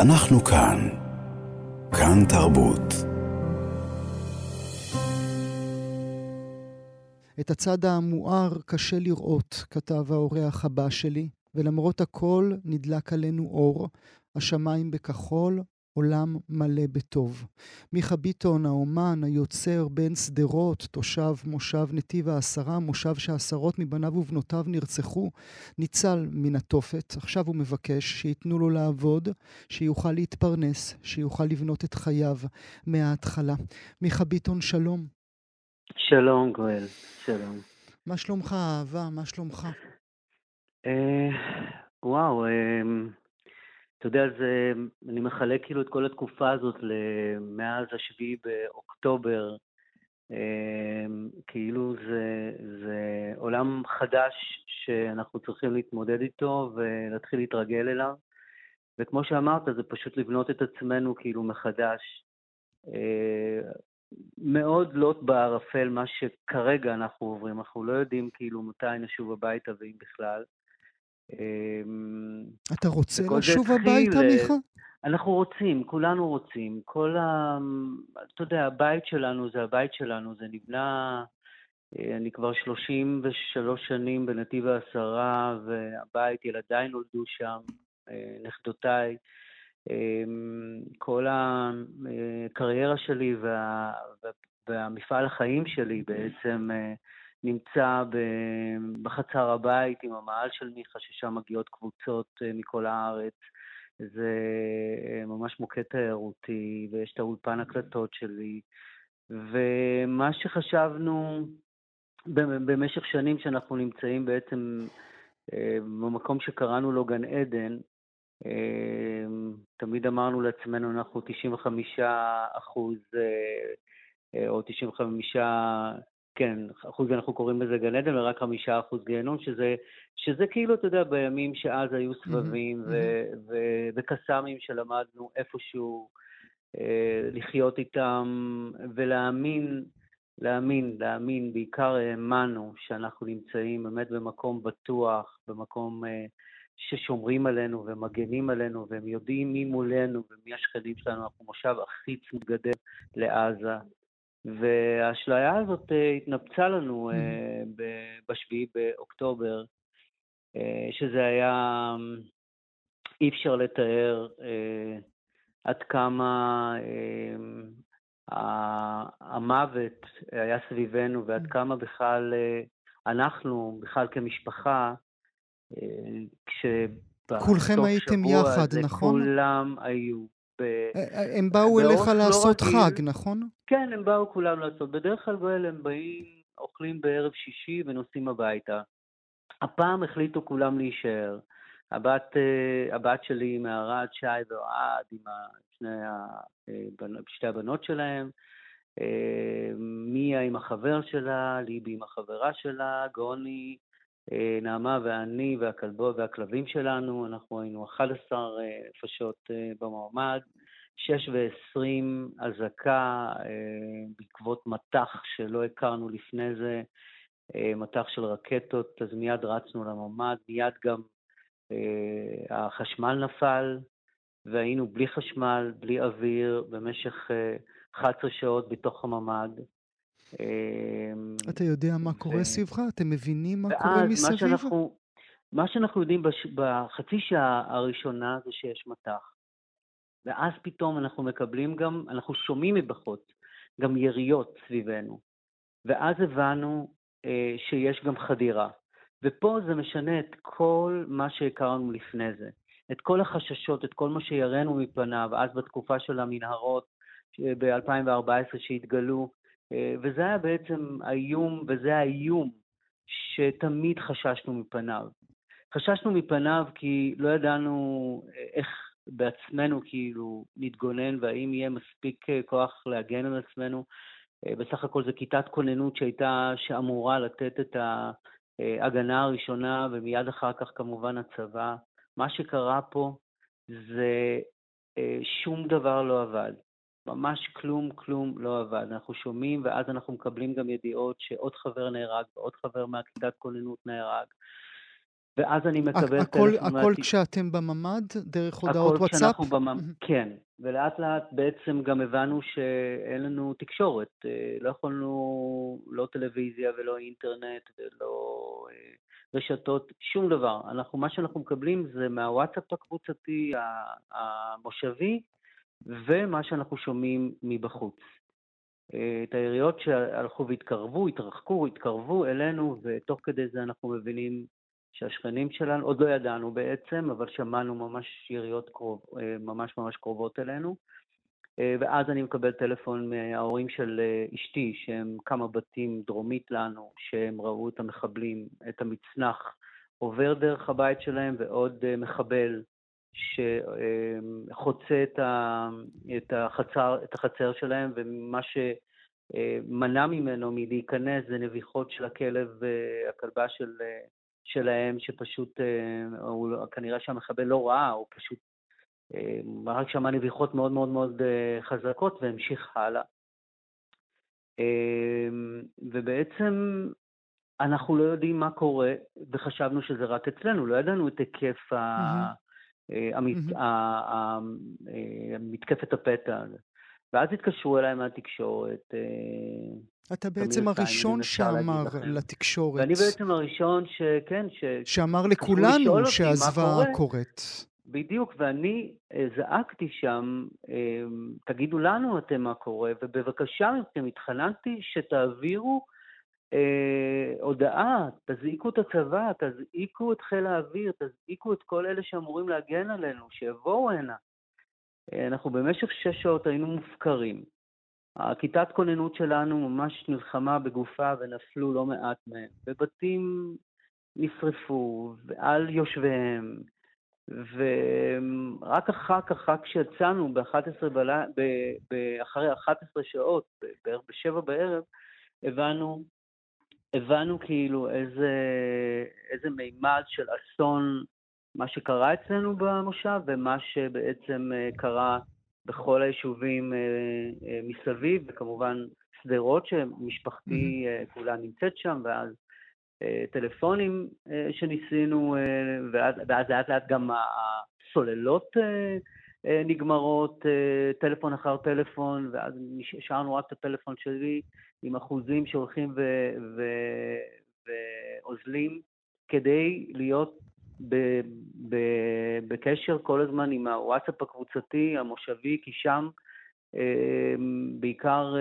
אנחנו כאן. כאן תרבות. את הצד המואר קשה לראות, כתב האורח הבא שלי, ולמרות הכל נדלק עלינו אור, השמיים בכחול, עולם מלא בטוב. מיכה ביטון, האומן, היוצר, בן שדרות, תושב מושב נתיב העשרה, מושב שעשרות מבניו ובנותיו נרצחו, ניצל מן התופת. עכשיו הוא מבקש שייתנו לו לעבוד, שיוכל להתפרנס, שיוכל לבנות את חייו מההתחלה. מיכה ביטון, שלום. שלום, גואל, שלום. מה שלומך, אהבה? מה שלומך? אה, וואו, אה, אתה יודע, זה, אני מחלק כאילו את כל התקופה הזאת מאז השביעי באוקטובר, אמ, כאילו זה, זה עולם חדש שאנחנו צריכים להתמודד איתו ולהתחיל להתרגל אליו. וכמו שאמרת, זה פשוט לבנות את עצמנו כאילו מחדש. אה, מאוד לוט בערפל מה שכרגע אנחנו עוברים, אנחנו לא יודעים כאילו מתי נשוב הביתה ואם בכלל. אמ, אתה רוצה לשוב הביתה, אה, מיכה? אנחנו רוצים, כולנו רוצים. כל ה... אתה יודע, הבית שלנו זה הבית שלנו, זה נבנה... אה, אני כבר 33 שנים בנתיב העשרה, והבית, ילדיי נולדו שם, אה, נכדותיי. אמ, כל הקריירה שלי וה... והמפעל החיים שלי בעצם נמצא בחצר הבית עם המעל של מיכה, ששם מגיעות קבוצות אה, מכל הארץ. זה אה, ממש מוקד תיירותי, ויש את האולפן הקלטות שלי. ומה שחשבנו במשך שנים שאנחנו נמצאים בעצם אה, במקום שקראנו לו גן עדן, תמיד אמרנו לעצמנו, אנחנו 95 אחוז, או 95 כן, אחוז אנחנו קוראים לזה גן עדן, ורק חמישה אחוז גיהנום, שזה, שזה כאילו, אתה יודע, בימים שאז היו סבבים mm-hmm. וקסאמים שלמדנו איפשהו אה, לחיות איתם, ולהאמין, להאמין, להאמין, בעיקר האמנו שאנחנו נמצאים באמת במקום בטוח, במקום אה, ששומרים עלינו ומגנים עלינו, והם יודעים מי מולנו ומי השכנים שלנו, אנחנו מושב הכי צמוד גדר לעזה. והאשליה הזאת אה, התנפצה לנו אה, mm. ב-7 באוקטובר, אה, שזה היה, אי אפשר לתאר עד כמה המוות היה סביבנו ועד mm. כמה בכלל אנחנו, בכלל כמשפחה, כש... כולכם הייתם יחד, נכון? כולם היו. הם באו אליך לא לעשות לא חג, נכון? כן, הם באו כולם לעשות. בדרך כלל גואל הם באים, אוכלים בערב שישי ונוסעים הביתה. הפעם החליטו כולם להישאר. הבת, אה, הבת שלי מערד, שי ואוהד, עם שני, אה, שתי הבנות שלהם, אה, מיה עם החבר שלה, ליבי עם החברה שלה, גוני, נעמה ואני והכלבו והכלבים שלנו, אנחנו היינו 11 נפשות במעמד. 6 ו-20 אזעקה אה, בעקבות מטח שלא הכרנו לפני זה, אה, מטח של רקטות, אז מיד רצנו לממ"ד, מיד גם אה, החשמל נפל, והיינו בלי חשמל, בלי אוויר, במשך 11 שעות בתוך הממ"ד. אתה יודע מה קורה. סביבך? אתם מבינים מה קורה מסביב? מה שאנחנו, יודעים בש... בחצי שעה הראשונה זה שיש מטח. ואז פתאום אנחנו מקבלים גם, אנחנו שומעים מבחוץ גם יריות סביבנו. ואז הבנו אה, שיש גם חדירה. ופה זה משנה את כל מה שהכרנו לפני זה. את כל החששות, את כל מה שיראנו מפניו, אז בתקופה של המנהרות ב-2014 שהתגלו, אה, וזה היה בעצם האיום, וזה האיום שתמיד חששנו מפניו. חששנו מפניו כי לא ידענו אה, איך בעצמנו כאילו נתגונן, והאם יהיה מספיק אה, כוח להגן על עצמנו. אה, בסך הכל זו כיתת כוננות שהייתה, שאמורה לתת את ההגנה הראשונה, ומיד אחר כך כמובן הצבא. מה שקרה פה זה אה, שום דבר לא עבד. ממש כלום, כלום לא עבד. אנחנו שומעים, ואז אנחנו מקבלים גם ידיעות שעוד חבר נהרג ועוד חבר מהכיתת כוננות נהרג. ואז אני מקבל הכל, טלפון... הכל מהת- כשאתם בממ"ד, דרך הודעות הכל וואטסאפ? כשאנחנו במ... כן, ולאט לאט בעצם גם הבנו שאין לנו תקשורת. אה, לא יכולנו, לא טלוויזיה ולא אינטרנט ולא אה, רשתות, שום דבר. אנחנו, מה שאנחנו מקבלים זה מהוואטסאפ הקבוצתי, המושבי, ומה שאנחנו שומעים מבחוץ. אה, את היריות שהלכו והתקרבו, התרחקו, התקרבו אלינו, ותוך כדי זה אנחנו מבינים שהשכנים שלנו, עוד לא ידענו בעצם, אבל שמענו ממש יריות קרוב, אה, ממש ממש קרובות אלינו. אה, ואז אני מקבל טלפון מההורים של אשתי, שהם כמה בתים דרומית לנו, שהם ראו את המחבלים, את המצנח עובר דרך הבית שלהם, ועוד מחבל שחוצה את, ה, את, החצר, את החצר שלהם, ומה שמנע ממנו מלהיכנס זה נביחות של הכלב, אה, הכלבה של, אה, שלהם, שפשוט, אה, הוא, לא- כנראה שהמחבל לא ראה, הוא פשוט רק שמע נביחות מאוד מאוד מאוד חזקות והמשיך הלאה. אה, ובעצם אנחנו לא יודעים מה קורה, וחשבנו שזה רק אצלנו, לא ידענו את היקף ה... אה, אה, מתקפת הפתע. ואז התקשרו אליי מהתקשורת, אה, אתה בעצם הראשון שאמר. לתקשורת, ואני בעצם הראשון שכן, ש... שאמר לכולנו שהזוועה. קורית. בדיוק, ואני זעקתי שם, תגידו לנו אתם מה קורה, ובבקשה מכם התחננתי שתעבירו אה, הודעה, תזעיקו את הצבא, תזעיקו את חיל האוויר, תזעיקו את כל אלה שאמורים להגן עלינו, שיבואו הנה. אה, אנחנו במשך שש שעות היינו מופקרים. הכיתת כוננות שלנו ממש נלחמה בגופה ונפלו לא מעט מהם, ובתים נשרפו על יושביהם, ורק אחר כך, רק כשיצאנו ב-11 בלילה, אחרי 11 שעות, בערך בשבע בערב, הבנו, הבנו כאילו איזה, איזה מימד של אסון, מה שקרה אצלנו במושב ומה שבעצם אה, קרה בכל היישובים אה, אה, מסביב, וכמובן שדרות שמשפחתי אה, כולה נמצאת שם, ואז טלפונים שניסינו, ואז לאט לאט גם הסוללות נגמרות, אה, טלפון אחר טלפון, ואז השארנו רק את הטלפון שלי עם אחוזים שהולכים ו- ו- ואוזלים, כדי להיות ב- ב- בקשר כל הזמן עם הוואטסאפ הקבוצתי, המושבי, כי שם אה, בעיקר אה,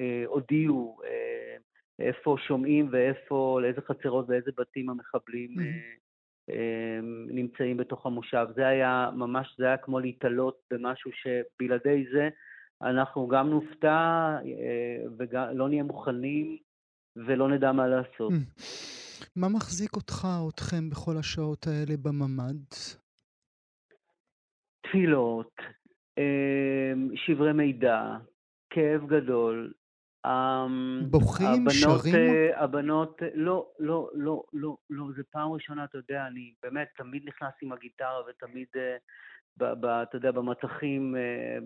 אה, הודיעו אה, איפה שומעים ואיפה, לאיזה חצרות ואיזה בתים המחבלים אה, אה, נמצאים בתוך המושב. זה היה ממש, זה היה כמו להתעלות במשהו שבלעדי זה אנחנו גם נופתע אה, וגם לא נהיה מוכנים ולא נדע מה לעשות. מה מחזיק אותך או אתכם בכל השעות האלה בממ"ד? תפילות, אה, שברי מידע, כאב גדול. אמ? הבנות, שרים? אה, הבנות, לא, לא, לא, לא, לא, זו פעם ראשונה, אתה יודע, אני באמת תמיד נכנס עם הגיטרה ותמיד, אה, ב, ב, אתה יודע, במטחים, אה,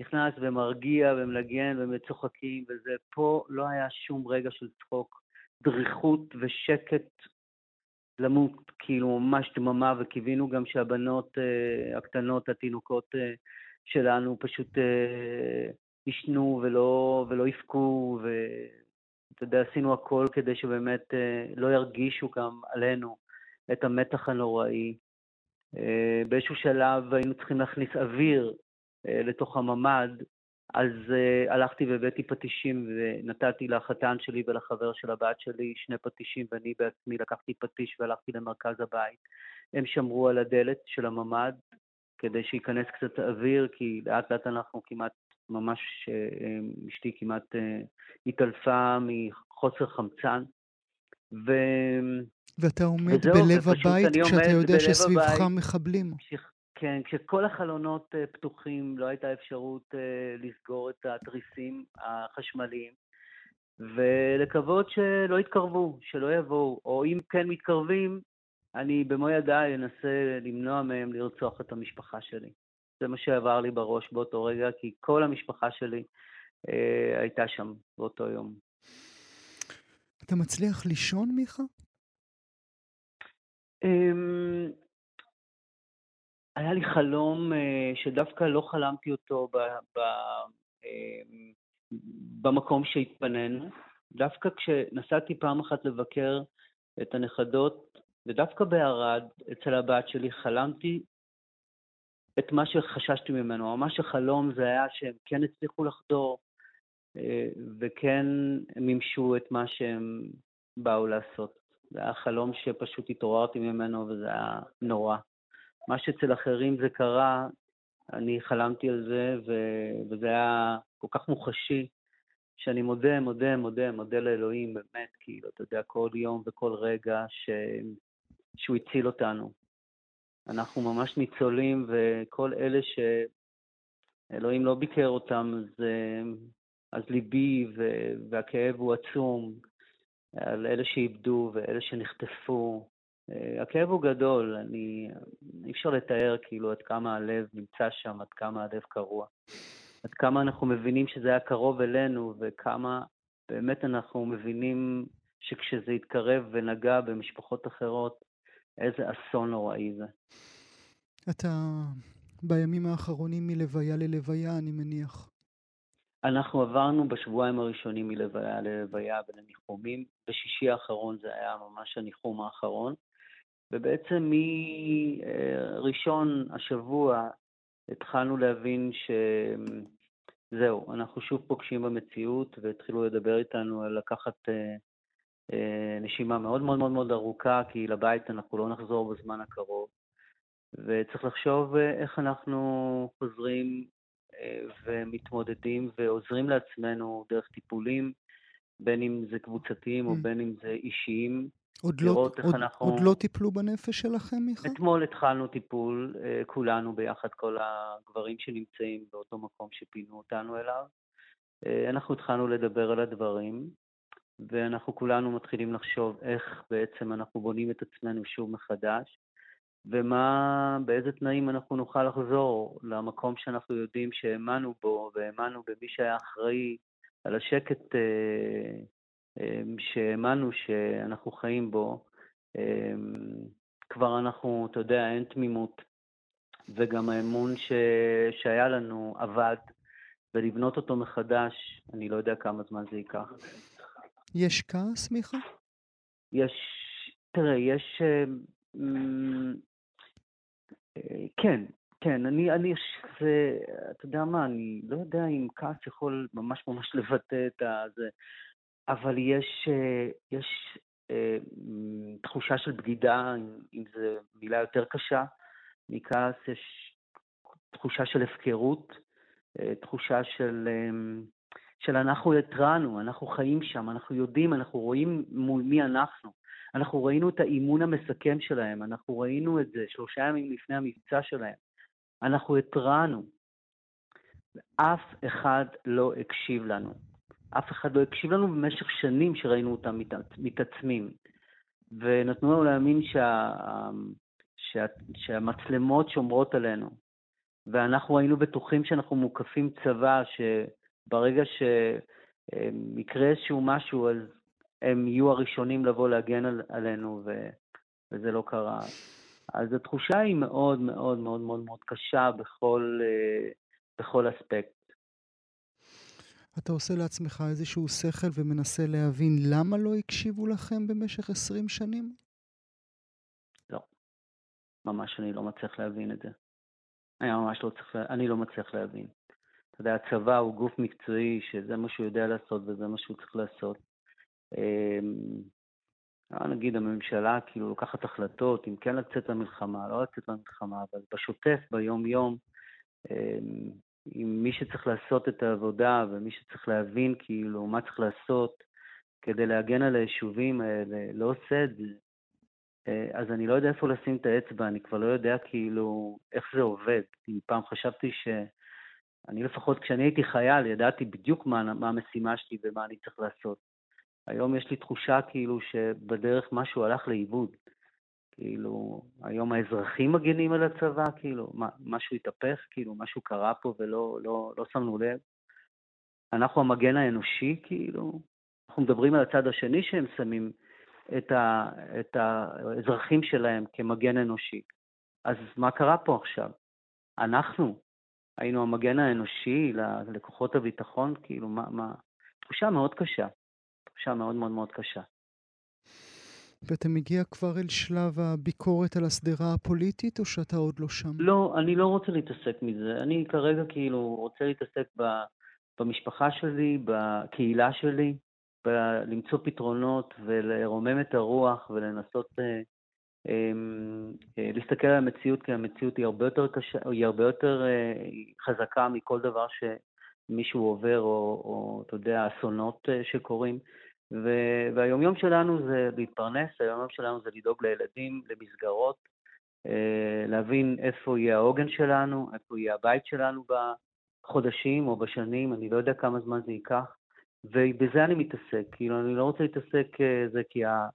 נכנס ומרגיע ומנגן ומצוחקים וזה. פה לא היה שום רגע של צחוק, דריכות ושקט למות, כאילו ממש דממה, וקיווינו גם שהבנות הקטנות, התינוקות שלנו, פשוט ישנו ולא, ולא יבכו, ואתה יודע, עשינו הכל כדי שבאמת אה, לא ירגישו גם עלינו את המתח הנוראי. אה, באיזשהו שלב היינו צריכים להכניס אוויר אה, לתוך הממ"ד, אז הלכתי והבאתי פטישים ונתתי לחתן שלי ולחבר של הבת שלי שני פטישים ואני בעצמי לקחתי פטיש והלכתי למרכז הבית. הם שמרו על הדלת של הממ"ד כדי שייכנס קצת אוויר, כי לאט לאט אנחנו כמעט, ממש uh, אשתי כמעט uh, התעלפה מחוסר חמצן. ו... ואתה עומד וזהו, בלב הבית כשאתה יודע שסביבך הבית. מחבלים. כש- כן, כשכל החלונות אה, פתוחים, לא הייתה אפשרות אה, לסגור את התריסים החשמליים, ולקוות שלא יתקרבו, שלא יבואו, או אם כן מתקרבים, אני במו ידיי אנסה למנוע מהם לרצוח את המשפחה שלי. זה מה שעבר לי בראש באותו רגע, כי כל המשפחה שלי אה, הייתה שם באותו יום. אתה מצליח לישון, מיכה? אמ, היה לי חלום אה, שדווקא לא חלמתי אותו ב, ב, אמ, במקום שהתפנינו. דווקא כשנסעתי פעם אחת לבקר את הנכדות, ודווקא בערד, אצל הבת שלי, חלמתי את מה שחששתי ממנו. ממש החלום זה היה שהם כן הצליחו לחדור, אה, וכן מימשו את מה שהם באו לעשות. זה היה חלום שפשוט התעוררתי ממנו וזה היה נורא. מה שאצל אחרים זה קרה, אני חלמתי על זה, ו- וזה היה כל כך מוחשי, שאני מודה, מודה, מודה, מודה לאלוהים, באמת, כאילו, אתה יודע, כל יום וכל רגע ש... שהוא הציל אותנו. אנחנו ממש ניצולים, וכל אלה שאלוהים לא ביקר אותם, אז, אז ליבי והכאב הוא עצום על אלה שאיבדו ואלה שנחטפו. הכאב הוא גדול, אני, אי אפשר לתאר כאילו עד כמה הלב נמצא שם, עד כמה הלב קרוע. עד כמה אנחנו מבינים שזה היה קרוב אלינו, וכמה באמת אנחנו מבינים שכשזה התקרב ונגע במשפחות אחרות, איזה אסון נוראי זה. אתה בימים האחרונים מלוויה ללוויה, אני מניח. אנחנו עברנו בשבועיים הראשונים מלוויה ללוויה ולניחומים. בשישי האחרון זה היה ממש הניחום האחרון. ובעצם מראשון השבוע התחלנו להבין שזהו, אנחנו שוב פוגשים במציאות, והתחילו לדבר איתנו על לקחת אה, נשימה מאוד מאוד מאוד מאוד ארוכה, כי לבית אנחנו לא נחזור בזמן הקרוב. וצריך לחשוב אה, איך אנחנו חוזרים ומתמודדים ועוזרים לעצמנו דרך טיפולים, בין אם זה קבוצתיים או mm. בין אם זה אישיים, עוד לא, עוד, אנחנו... עוד לא טיפלו בנפש שלכם, מיכה? אתמול התחלנו טיפול, אה, כולנו ביחד, כל הגברים שנמצאים באותו מקום שפינו אותנו אליו. אה, אנחנו התחלנו לדבר על הדברים, ואנחנו כולנו מתחילים לחשוב איך בעצם אנחנו בונים את עצמנו שוב מחדש, ומה, באיזה תנאים אנחנו נוכל לחזור למקום שאנחנו יודעים שהאמנו בו, והאמנו במי שהיה אחראי על השקט אה, אמ, שהאמנו שאנחנו חיים בו, אמ, כבר אנחנו, אתה יודע, אין תמימות, וגם האמון ש... שהיה לנו עבד, ולבנות אותו מחדש, אני לא יודע כמה זמן זה ייקח. יש כעס, מיכה? יש, תראה, יש... אמ, אה, כן, כן, אני, אני, זה, אתה יודע מה, אני לא יודע אם כעס יכול ממש ממש לבטא את זה. אבל יש, אה, יש אה, תחושה של בגידה, אם זו מילה יותר קשה מכעס, יש תחושה של הפקרות, אה, תחושה של, של אנחנו התרענו, אנחנו חיים שם, אנחנו יודעים, אנחנו רואים מול מי אנחנו. אנחנו ראינו את האימון המסכם שלהם, אנחנו ראינו את זה שלושה ימים לפני המבצע שלהם. אנחנו התרענו. אף אחד לא הקשיב לנו. אף אחד לא הקשיב לנו במשך שנים שראינו אותם מתעצמים. ונתנו לנו להאמין שה, שה, שהמצלמות שומרות עלינו. ואנחנו היינו בטוחים שאנחנו מוקפים צבא, שברגע שיקרה איזשהו משהו, אז הם יהיו הראשונים לבוא להגן על, עלינו, ו, וזה לא קרה. אז התחושה היא מאוד מאוד מאוד מאוד מאוד קשה בכל, אה, בכל אספקט. אתה עושה לעצמך איזשהו שכל ומנסה להבין למה לא הקשיבו לכם במשך 20 שנים? לא. ממש אני לא מצליח להבין את זה. אני ממש לא צריך, אני לא מצליח להבין. אתה יודע, הצבא הוא גוף מקצועי שזה מה שהוא יודע לעשות וזה מה שהוא צריך לעשות. אמ, נגיד הממשלה כאילו לוקחת החלטות אם כן לצאת למלחמה, לא לצאת למלחמה, אבל בשוטף, ביום-יום, אמ, עם מי שצריך לעשות את העבודה ומי שצריך להבין כאילו מה צריך לעשות כדי להגן על היישובים האלה, לא עושה את זה, אה, אז אני לא יודע איפה לשים את האצבע, אני כבר לא יודע כאילו איך זה עובד. כי פעם חשבתי ש... אני לפחות, כשאני הייתי חייל, ידעתי בדיוק מה, מה המשימה שלי ומה אני צריך לעשות. היום יש לי תחושה כאילו שבדרך משהו הלך לאיבוד. כאילו, היום האזרחים מגנים על הצבא, כאילו, מה, משהו התהפך, כאילו, משהו קרה פה ולא לא, לא שמנו לב. אנחנו המגן האנושי, כאילו, אנחנו מדברים על הצד השני שהם שמים את, ה, את האזרחים שלהם כמגן אנושי. אז מה קרה פה עכשיו? אנחנו היינו המגן האנושי לכוחות הביטחון, כאילו, מה, מה... תחושה מאוד קשה. תחושה מאוד מאוד מאוד קשה. ואתה מגיע כבר אל שלב הביקורת על השדרה הפוליטית, או שאתה עוד לא שם? לא, אני לא רוצה להתעסק מזה. אני כרגע כאילו רוצה להתעסק ב, במשפחה שלי, בקהילה שלי, למצוא פתרונות ולרומם את הרוח ולנסות אה, להסתכל על המציאות, כי המציאות היא הרבה יותר קשה, היא הרבה יותר אה, חזקה מכל דבר שמישהו עובר, או, או אתה יודע, אסונות אה, שקורים. והיומיום שלנו זה להתפרנס, היומיום שלנו זה לדאוג לילדים, למסגרות, אה, להבין איפה יהיה העוגן שלנו, איפה יהיה הבית שלנו בחודשים או בשנים, אני לא יודע כמה זמן זה ייקח, ובזה אני מתעסק, כאילו, אני לא רוצה להתעסק אה, כי ה...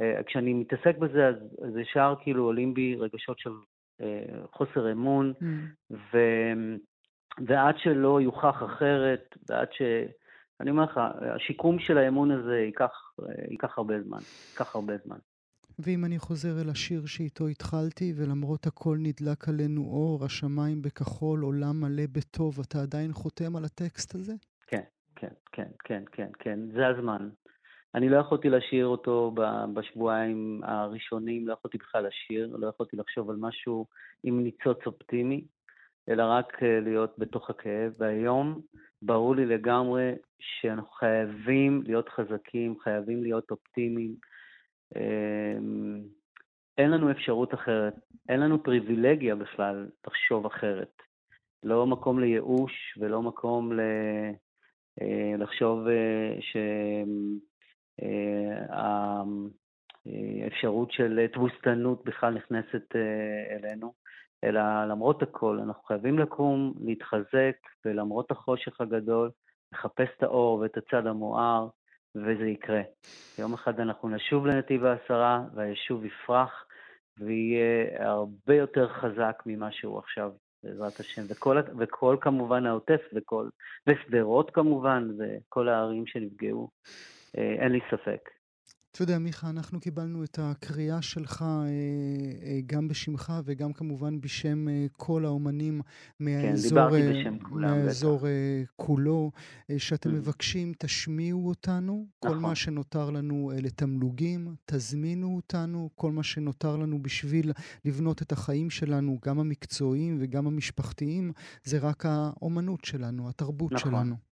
אה, כשאני מתעסק בזה, אז, אז ישר כאילו עולים בי רגשות של חוסר אמון, mm. ו, ועד שלא יוכח אחרת, ועד ש... אני אומר לך, השיקום של האמון הזה ייקח, ייקח הרבה זמן, ייקח הרבה זמן. ואם אני חוזר אל השיר שאיתו התחלתי, ולמרות הכל נדלק עלינו אור, השמיים בכחול, עולם מלא בטוב, אתה עדיין חותם על הטקסט הזה? כן, כן, כן, כן, כן, כן, זה הזמן. אני לא יכולתי לשיר אותו בשבועיים הראשונים, לא יכולתי בכלל לשיר, לא יכולתי לחשוב על משהו עם ניצוץ אופטימי, אלא רק אה, להיות בתוך הכאב. והיום ברור לי לגמרי שאנחנו חייבים להיות חזקים, חייבים להיות אופטימיים. אמ, אין לנו אפשרות אחרת, אין לנו פריבילגיה בכלל לחשוב אחרת. לא מקום לייאוש ולא מקום ל... אה, לחשוב אה, שהאפשרות של תבוסתנות בכלל נכנסת אלינו. אלא למרות הכל, אנחנו חייבים לקום, להתחזק, ולמרות החושך הגדול, לחפש את האור ואת הצד המואר, וזה יקרה. יום אחד אנחנו נשוב לנתיב העשרה, והיישוב יפרח, ויהיה הרבה יותר חזק ממה שהוא עכשיו, בעזרת השם. וכל, וכל כמובן העוטף, וכל, ושדרות כמובן, וכל הערים שנפגעו, אה, אין לי ספק. אתה יודע, מיכה, אנחנו קיבלנו את הקריאה שלך אה, אה, גם בשמך וגם כמובן בשם אה, כל האומנים מהאזור, כן, מהאזור כולו, שאתם mm. מבקשים, תשמיעו אותנו, נכון. כל מה שנותר לנו לתמלוגים, תזמינו אותנו, כל מה שנותר לנו בשביל לבנות את החיים שלנו, גם המקצועיים וגם המשפחתיים, זה רק האומנות שלנו, התרבות נכון. שלנו.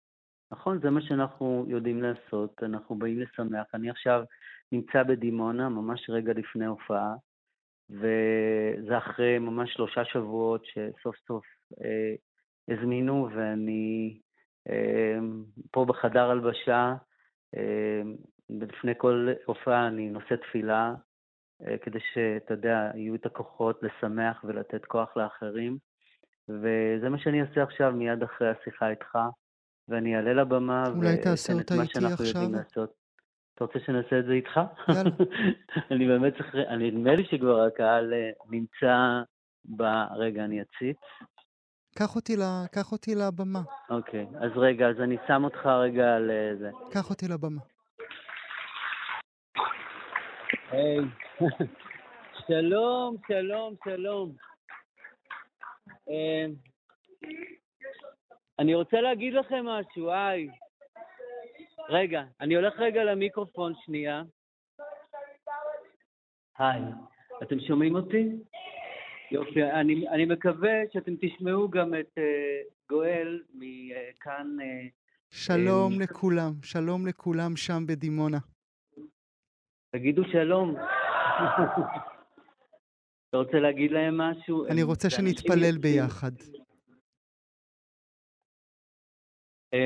נכון, זה מה שאנחנו יודעים לעשות, אנחנו באים לשמח. אני עכשיו נמצא בדימונה, ממש רגע לפני הופעה, וזה אחרי ממש שלושה שבועות שסוף סוף אה, הזמינו, ואני אה, פה בחדר הלבשה, אה, לפני כל הופעה אני נושא תפילה, אה, כדי שאתה יודע, יהיו את הכוחות לשמח ולתת כוח לאחרים. וזה מה שאני אעשה עכשיו, מיד אחרי השיחה איתך, ואני אעלה לבמה ואתן את מה שאנחנו יודעים לעשות. אתה רוצה שנעשה את זה איתך? יאללה. אני באמת צריך, אני נדמה לי שכבר הקהל אה, נמצא ב... רגע, אני אציץ. קח אותי, ל... קח אותי לבמה. אוקיי, אז רגע, אז אני שם אותך רגע על אה, זה. קח אותי לבמה. היי, שלום, שלום, שלום. אה, אני רוצה להגיד לכם משהו, היי. רגע, אני הולך רגע למיקרופון שנייה. היי, אתם שומעים אותי? יופי, אני, אני מקווה שאתם תשמעו גם את uh, גואל מכאן. Uh, שלום uh, לכולם, שלום לכולם שם בדימונה. תגידו שלום. אתה רוצה להגיד להם משהו? אני רוצה שנתפלל ביחד.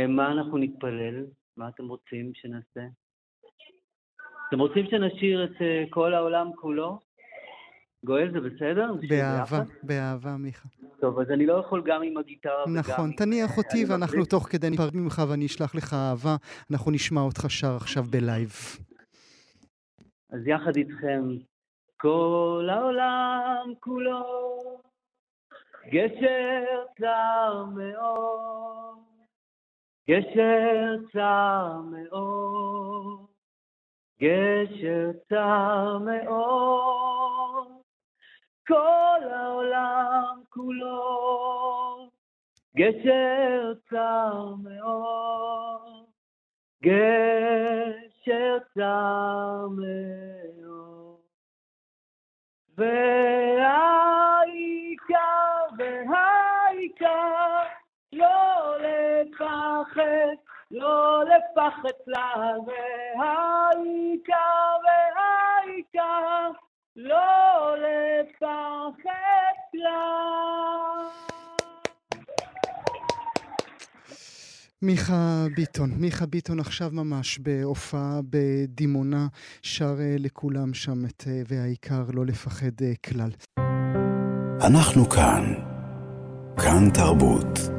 מה אנחנו נתפלל? מה אתם רוצים שנעשה? אתם רוצים שנשאיר את אה, כל העולם כולו? גואל, זה בסדר? באהבה, באהבה, מיכה. טוב, אז אני לא יכול גם עם הגיטרה וגם... נכון, תניח אותי ואנחנו תוך כדי ניפרד ממך ואני אשלח לך אהבה. אנחנו נשמע אותך שר עכשיו בלייב. אז יחד איתכם, כל העולם כולו, גשר צר מאוד. גשר צר מאוד, גשר צר מאוד, כל העולם כולו, גשר צר מאוד, גשר צר מאוד. והעיקר, לפחד, לא לפחד לה, והעיקר, והעיקר, לא לפחד לה. מיכה ביטון, מיכה ביטון עכשיו ממש בהופעה בדימונה, שר לכולם שם את אה, והעיקר לא לפחד אה, כלל. אנחנו כאן. כאן תרבות.